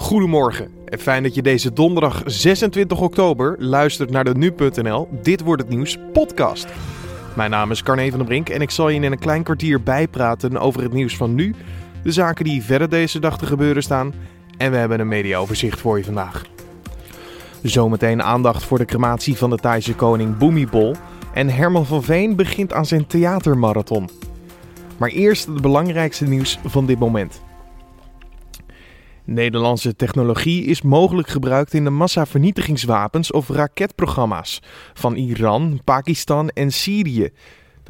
Goedemorgen en fijn dat je deze donderdag 26 oktober luistert naar de Nu.nl Dit wordt het nieuws podcast. Mijn naam is Carne van der Brink en ik zal je in een klein kwartier bijpraten over het nieuws van nu, de zaken die verder deze dag te gebeuren staan en we hebben een mediaoverzicht voor je vandaag. Zometeen aandacht voor de crematie van de Thaise koning Bhumibol en Herman van Veen begint aan zijn theatermarathon. Maar eerst het belangrijkste nieuws van dit moment. Nederlandse technologie is mogelijk gebruikt in de massavernietigingswapens of raketprogramma's van Iran, Pakistan en Syrië.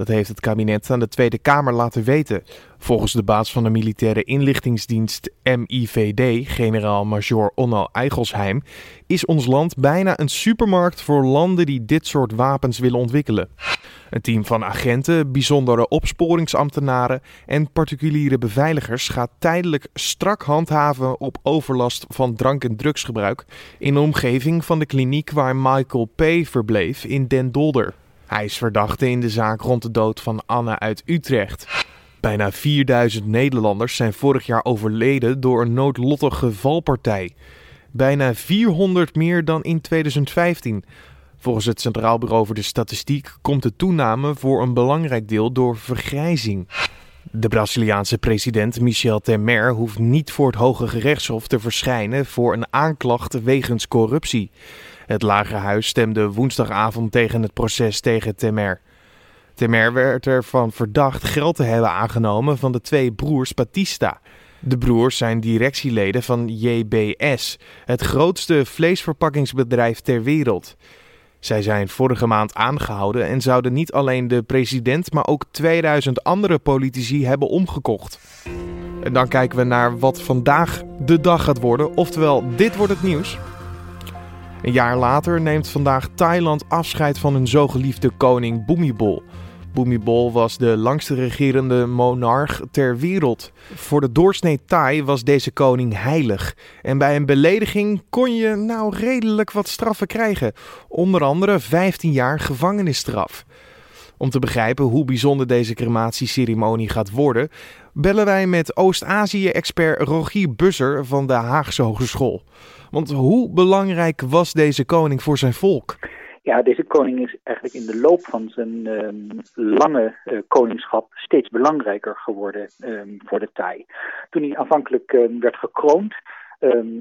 Dat heeft het kabinet aan de Tweede Kamer laten weten. Volgens de baas van de militaire inlichtingsdienst MIVD, generaal-major Onno Eigelsheim, is ons land bijna een supermarkt voor landen die dit soort wapens willen ontwikkelen. Een team van agenten, bijzondere opsporingsambtenaren en particuliere beveiligers gaat tijdelijk strak handhaven op overlast van drank- en drugsgebruik in de omgeving van de kliniek waar Michael P. verbleef in Den Dolder. Hij is verdachte in de zaak rond de dood van Anne uit Utrecht. Bijna 4000 Nederlanders zijn vorig jaar overleden door een noodlottige valpartij. Bijna 400 meer dan in 2015. Volgens het Centraal Bureau voor de Statistiek komt de toename voor een belangrijk deel door vergrijzing. De Braziliaanse president Michel Temer hoeft niet voor het Hoge Gerechtshof te verschijnen voor een aanklacht wegens corruptie. Het Lagerhuis stemde woensdagavond tegen het proces tegen Temer. Temer werd ervan verdacht geld te hebben aangenomen van de twee broers Batista. De broers zijn directieleden van JBS, het grootste vleesverpakkingsbedrijf ter wereld. Zij zijn vorige maand aangehouden en zouden niet alleen de president, maar ook 2000 andere politici hebben omgekocht. En dan kijken we naar wat vandaag de dag gaat worden, oftewel dit wordt het nieuws. Een jaar later neemt vandaag Thailand afscheid van hun zo geliefde koning Bhumibol. Bhumibol was de langste regerende monarch ter wereld. Voor de doorsnee Thai was deze koning heilig. En bij een belediging kon je nou redelijk wat straffen krijgen. Onder andere 15 jaar gevangenisstraf. Om te begrijpen hoe bijzonder deze crematieceremonie gaat worden, bellen wij met Oost-Azië-expert Rogier Busser van de Haagse Hogeschool. Want hoe belangrijk was deze koning voor zijn volk? Ja, deze koning is eigenlijk in de loop van zijn um, lange uh, koningschap steeds belangrijker geworden um, voor de Thai. Toen hij aanvankelijk um, werd gekroond,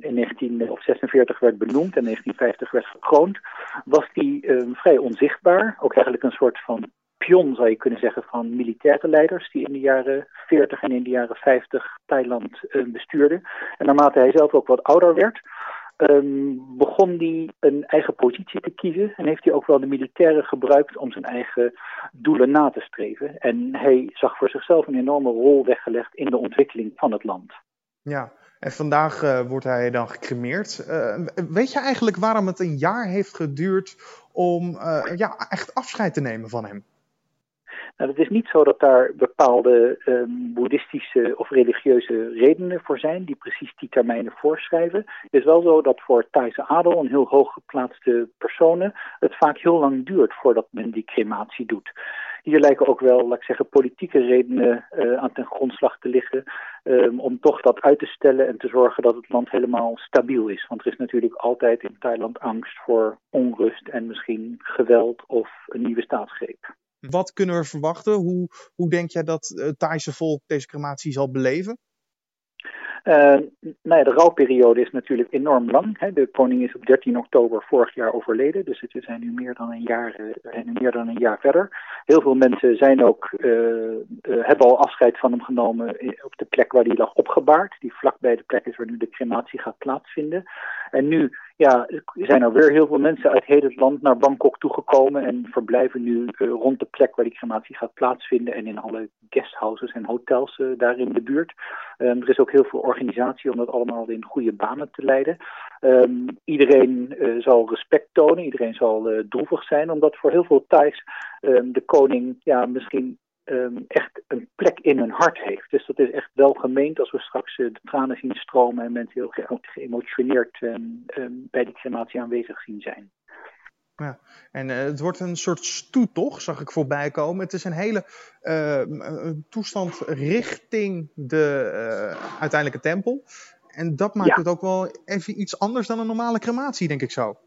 in 1946 werd benoemd en 1950 werd gekroond, was hij vrij onzichtbaar. Ook eigenlijk een soort van pion, zou je kunnen zeggen, van militaire leiders die in de jaren 40 en in de jaren 50 Thailand bestuurden. En naarmate hij zelf ook wat ouder werd, um, begon hij een eigen positie te kiezen en heeft hij ook wel de militairen gebruikt om zijn eigen doelen na te streven. En hij zag voor zichzelf een enorme rol weggelegd in de ontwikkeling van het land. Ja, en vandaag uh, wordt hij dan gecremeerd. Uh, weet je eigenlijk waarom het een jaar heeft geduurd om ja, echt afscheid te nemen van hem? Nou, het is niet zo dat daar bepaalde um, boeddhistische of religieuze redenen voor zijn die precies die termijnen voorschrijven. Het is wel zo dat voor Thaise adel en heel hoog geplaatste personen het vaak heel lang duurt voordat men die crematie doet. Hier lijken ook wel, laat ik zeggen, politieke redenen uh, aan ten grondslag te liggen um, om toch dat uit te stellen en te zorgen dat het land helemaal stabiel is. Want er is natuurlijk altijd in Thailand angst voor onrust en misschien geweld of een nieuwe staatsgreep. Wat kunnen we verwachten? Hoe, hoe denk jij dat het Thaise volk deze crematie zal beleven? Uh, nou de rouwperiode is natuurlijk enorm lang. Hè. De koning is op 13 oktober vorig jaar overleden, dus we zijn nu meer dan een jaar, zijn nu meer dan een jaar verder. Heel veel mensen zijn ook, uh, hebben al afscheid van hem genomen op de plek waar hij lag opgebaard, die vlakbij de plek is waar nu de crematie gaat plaatsvinden. En nu ja, zijn er weer heel veel mensen uit heel het land naar Bangkok toegekomen en verblijven nu uh, rond de plek waar die crematie gaat plaatsvinden en in alle guesthouses en hotels uh, daar in de buurt. Um, er is ook heel veel organisatie om dat allemaal in goede banen te leiden. Um, iedereen uh, zal respect tonen, iedereen zal droevig zijn, omdat voor heel veel Thais um, de koning ja, misschien um, echt een plek in hun hart heeft. Dus dat is echt wel gemeend als we straks uh, de tranen zien stromen en mensen heel ge geëmotioneerd um, um, bij die crematie aanwezig zien zijn. Ja, en uh, het wordt een soort stoet, Zag ik voorbij komen. Het is een hele uh, toestand richting de uiteindelijke tempel. En dat maakt het ook wel even iets anders dan een normale crematie, denk ik zo.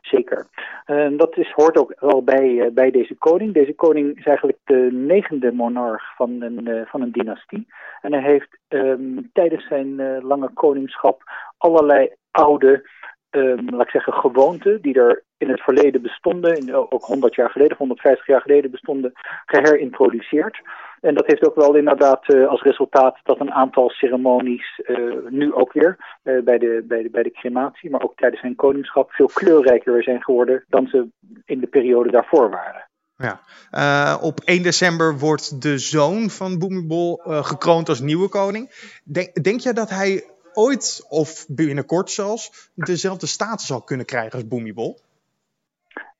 Zeker. Uh, dat is, hoort ook wel bij, uh, bij deze koning. Deze koning is eigenlijk de negende monarch van een, uh, van een dynastie. En hij heeft um, tijdens zijn lange koningschap allerlei oude, um, laat ik zeggen, gewoonten die er in het verleden bestonden, in, ook 100 jaar geleden, 150 jaar geleden bestonden, geherintroduceerd. En dat heeft ook wel inderdaad uh, als resultaat dat een aantal ceremonies, uh, nu ook weer uh, bij, de, bij, de, bij de crematie, maar ook tijdens zijn koningschap, veel kleurrijker zijn geworden dan ze in de periode daarvoor waren. Ja. op 1 december wordt de zoon van Boemibol gekroond als nieuwe koning. Denk, denk je dat hij ooit, of binnenkort zelfs, dezelfde status zal kunnen krijgen als Boemibol?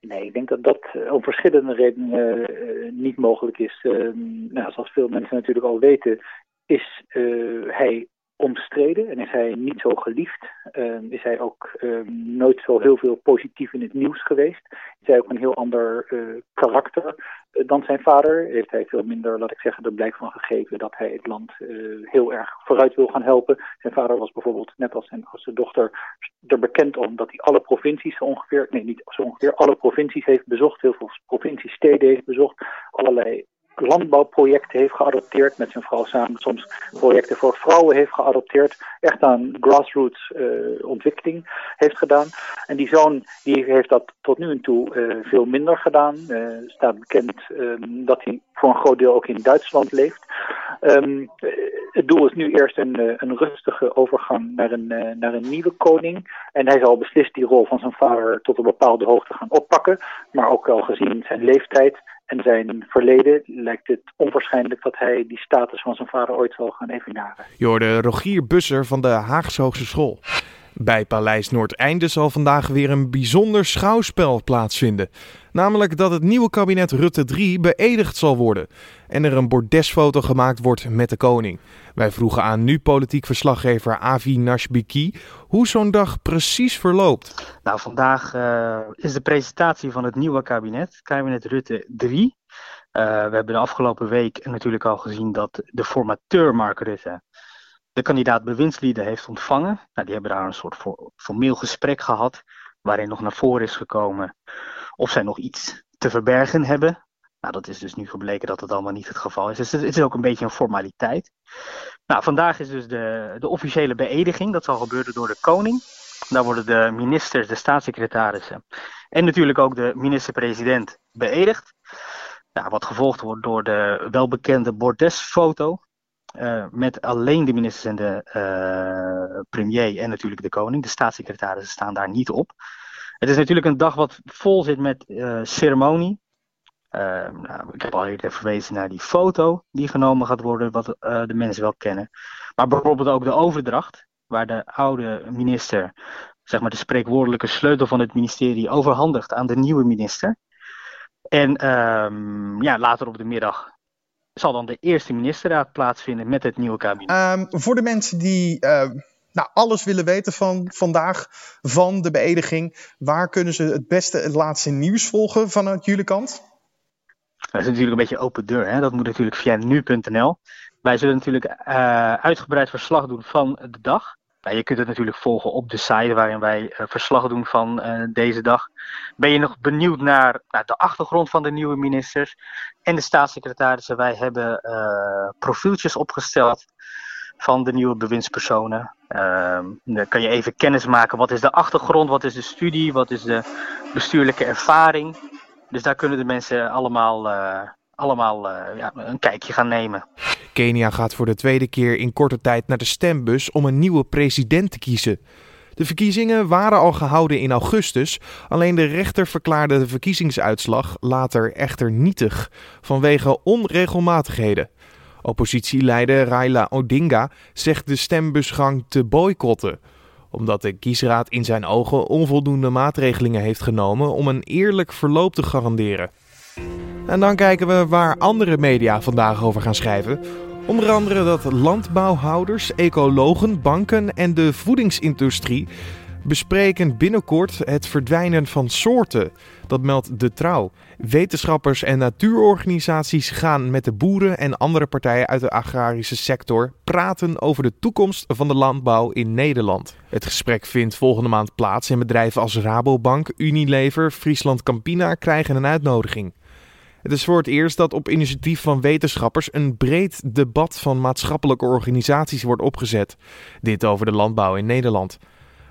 Nee, ik denk dat dat uh, om verschillende redenen uh, niet mogelijk is. Uh, nou, zoals veel mensen natuurlijk al weten, is hij omstreden en is hij niet zo geliefd. Ehm, is hij ook ehm, nooit zo heel veel positief in het nieuws geweest. Is hij ook een heel ander karakter dan zijn vader. Heeft hij veel minder, laat ik zeggen, er blijk van gegeven dat hij het land heel erg vooruit wil gaan helpen. Zijn vader was bijvoorbeeld, net als zijn, als zijn dochter, er bekend om dat hij alle provincies ongeveer, nee niet zo ongeveer, alle provincies heeft bezocht, heel veel provinciesteden heeft bezocht, allerlei landbouwprojecten heeft geadopteerd met zijn vrouw samen, soms projecten voor vrouwen heeft geadopteerd, echt aan grassroots uh, ontwikkeling heeft gedaan. En die zoon die heeft dat tot nu toe uh, veel minder gedaan. Uh, staat bekend um, dat hij voor een groot deel ook in Duitsland leeft. Um, het doel is nu eerst een, een rustige overgang naar een, naar een nieuwe koning. En hij zal beslist die rol van zijn vader tot een bepaalde hoogte gaan oppakken. Maar ook wel gezien zijn leeftijd en zijn verleden lijkt het onwaarschijnlijk dat hij die status van zijn vader ooit zal gaan evenaren. Je Rogier Busser van de Haagse Hogeschool. Bij Paleis Noordeinde zal vandaag weer een bijzonder schouwspel plaatsvinden. Namelijk dat het nieuwe kabinet Rutte 3 beëdigd zal worden en er een bordesfoto gemaakt wordt met de koning. Wij vroegen aan nu politiek verslaggever Avi Nashbiki hoe zo'n dag precies verloopt. Nou, vandaag uh, is de presentatie van het nieuwe kabinet, kabinet Rutte 3. Uh, eh, we hebben de afgelopen week natuurlijk al gezien dat de formateur Mark Rutte de kandidaat bewindslieden heeft ontvangen. Nou, die hebben daar een soort formeel gesprek gehad, waarin nog naar voren is gekomen of zij nog iets te verbergen hebben. Nou, dat is dus nu gebleken dat het allemaal niet het geval is. Dus het is ook een beetje een formaliteit. Nou, vandaag is dus de, de officiële beëdiging. Dat zal gebeuren door de koning. Daar worden de ministers, de staatssecretarissen en natuurlijk ook de minister-president beëdigd. Nou, wat gevolgd wordt door de welbekende bordesfoto. Uh, met alleen de ministers en de uh, premier en natuurlijk de koning. De staatssecretarissen staan daar niet op. Het is natuurlijk een dag wat vol zit met uh, ceremonie. nou, ik heb al eerder verwezen naar die foto die genomen gaat worden, wat de mensen wel kennen. Maar bijvoorbeeld ook de overdracht, waar de oude minister zeg maar, de spreekwoordelijke sleutel van het ministerie overhandigt aan de nieuwe minister. En ehm, ja, later op de middag zal dan de eerste ministerraad plaatsvinden met het nieuwe kabinet. Um, voor de mensen die uh, nou, alles willen weten van vandaag, van de beëdiging, waar kunnen ze het beste het laatste nieuws volgen vanuit jullie kant? Dat is natuurlijk een beetje open deur. Hè? Dat moet natuurlijk via nu.nl. Wij zullen natuurlijk uh, uitgebreid verslag doen van de dag. Je kunt het natuurlijk volgen op de site waarin wij uh, verslag doen van uh, deze dag. Ben je nog benieuwd naar, de achtergrond van de nieuwe ministers en de staatssecretarissen? Wij hebben uh, profieltjes opgesteld van de nieuwe bewindspersonen. Ehm, dan kan je even kennis maken. Wat is de achtergrond? Wat is de studie? Wat is de bestuurlijke ervaring? Dus daar kunnen de mensen allemaal, allemaal ja, een kijkje gaan nemen. Kenia gaat voor de tweede keer in korte tijd naar de stembus om een nieuwe president te kiezen. De verkiezingen waren al gehouden in augustus, alleen de rechter verklaarde de verkiezingsuitslag later echter nietig vanwege onregelmatigheden. Oppositieleider Raila Odinga zegt de stembusgang te boycotten, omdat de kiesraad in zijn ogen onvoldoende maatregelingen heeft genomen om een eerlijk verloop te garanderen. En dan kijken we waar andere media vandaag over gaan schrijven. Onder andere dat landbouwhouders, ecologen, banken en de voedingsindustrie bespreken binnenkort het verdwijnen van soorten. Dat meldt De Trouw. Wetenschappers en natuurorganisaties gaan met de boeren en andere partijen uit de agrarische sector praten over de toekomst van de landbouw in Nederland. Het gesprek vindt volgende maand plaats en bedrijven als Rabobank, Unilever, Friesland Campina krijgen een uitnodiging. Het is voor het eerst dat op initiatief van wetenschappers een breed debat van maatschappelijke organisaties wordt opgezet. Dit over de landbouw in Nederland.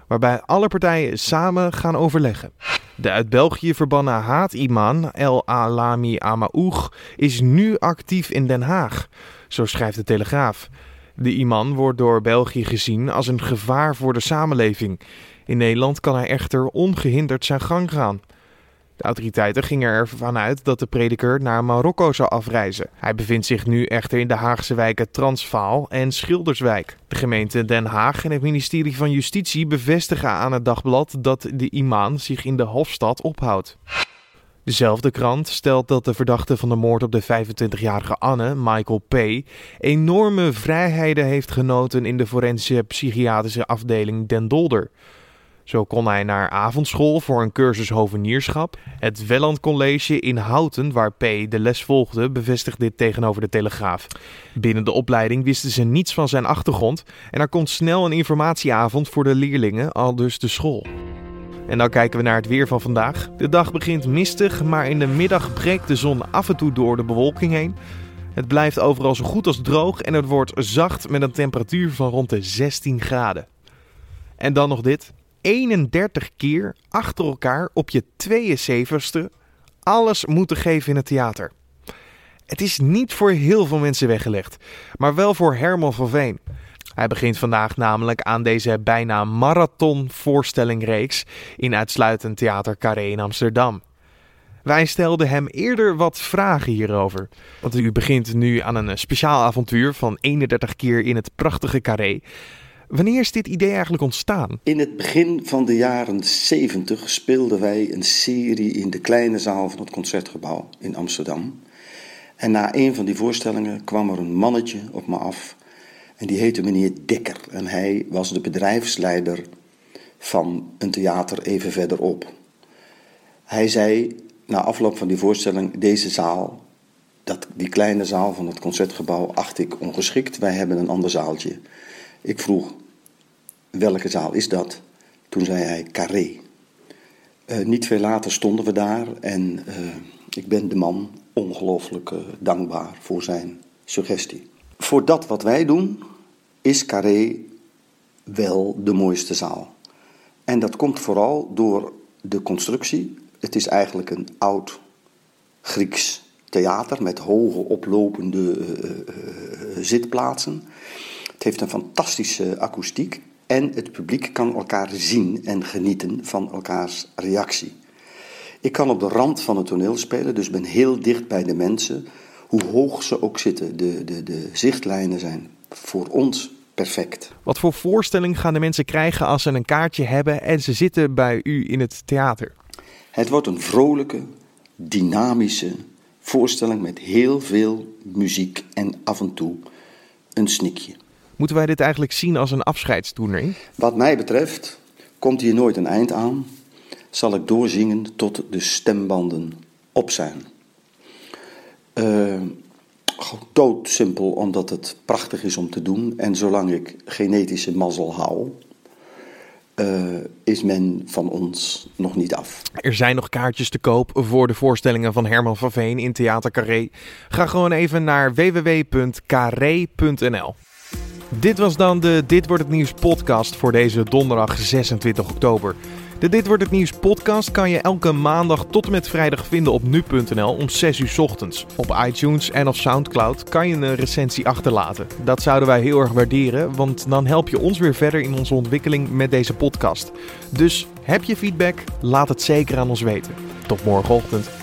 Waarbij alle partijen samen gaan overleggen. De uit België verbannen haat-imaan El Alami Amaoug is nu actief in Den Haag. Zo schrijft de Telegraaf. De imam wordt door België gezien als een gevaar voor de samenleving. In Nederland kan hij echter ongehinderd zijn gang gaan. Autoriteiten gingen ervan uit dat de prediker naar Marokko zou afreizen. Hij bevindt zich nu echter in de Haagse wijken Transvaal en Schilderswijk. De gemeente Den Haag en het ministerie van Justitie bevestigen aan het dagblad dat de imam zich in de Hofstad ophoudt. Dezelfde krant stelt dat de verdachte van de moord op de 25-jarige Anne, Michael P., enorme vrijheden heeft genoten in de forensische psychiatrische afdeling Den Dolder. Zo kon hij naar avondschool voor een cursus hovenierschap. Het Welland College in Houten, waar P. de les volgde, bevestigt dit tegenover de Telegraaf. Binnen de opleiding wisten ze niets van zijn achtergrond en er komt snel een informatieavond voor de leerlingen, al dus de school. En dan kijken we naar het weer van vandaag. De dag begint mistig, maar in de middag breekt de zon af en toe door de bewolking heen. Het blijft overal zo goed als droog en het wordt zacht met een temperatuur van rond de 16 graden. En dan nog dit. 31 keer achter elkaar op je 72ste alles moeten geven in het theater. Het is niet voor heel veel mensen weggelegd, maar wel voor Herman van Veen. Hij begint vandaag namelijk aan deze bijna marathon voorstellingreeks in uitsluitend Theater Carré in Amsterdam. Wij stelden hem eerder wat vragen hierover. Want u begint nu aan een speciaal avontuur van 31 keer in het prachtige Carré. Wanneer is dit idee eigenlijk ontstaan? In het begin van de jaren 70 speelden wij een serie in de kleine zaal van het concertgebouw in Amsterdam. En na een van die voorstellingen kwam er een mannetje op me af. En die heette meneer Dekker. En hij was de bedrijfsleider van een theater even verderop. Hij zei na afloop van die voorstelling: Deze zaal, dat, die kleine zaal van het concertgebouw, acht ik ongeschikt. Wij hebben een ander zaaltje. Ik vroeg, welke zaal is dat? Toen zei hij, Carré. Uh, niet veel later stonden we daar en uh, ik ben de man ongelooflijk uh, dankbaar voor zijn suggestie. Voor dat wat wij doen, is Carré wel de mooiste zaal. En dat komt vooral door de constructie. Het is eigenlijk een oud Grieks theater met hoge oplopende zitplaatsen. Het heeft een fantastische akoestiek en het publiek kan elkaar zien en genieten van elkaars reactie. Ik kan op de rand van het toneel spelen, dus ben heel dicht bij de mensen, hoe hoog ze ook zitten. De, de, de zichtlijnen zijn voor ons perfect. Wat voor voorstelling gaan de mensen krijgen als ze een kaartje hebben en ze zitten bij u in het theater? Het wordt een vrolijke, dynamische voorstelling met heel veel muziek en af en toe een snikje. Moeten wij dit eigenlijk zien als een afscheidstoernooi? Wat mij betreft komt hier nooit een eind aan. Zal ik doorzingen tot de stembanden op zijn. Uh, doodsimpel omdat het prachtig is om te doen. En zolang ik genetische mazzel hou, uh, is men van ons nog niet af. Er zijn nog kaartjes te koop voor de voorstellingen van Herman van Veen in Theater Carré. Ga gewoon even naar www.carré.nl. Dit was dan de Dit wordt het nieuws podcast voor deze donderdag 26 oktober. De Dit wordt het nieuws podcast kan je elke maandag tot en met vrijdag vinden op nu.nl om 6 uur ochtends. Op iTunes en of Soundcloud kan je een recensie achterlaten. Dat zouden wij heel erg waarderen, want dan help je ons weer verder in onze ontwikkeling met deze podcast. Dus heb je feedback? Laat het zeker aan ons weten. Tot morgenochtend.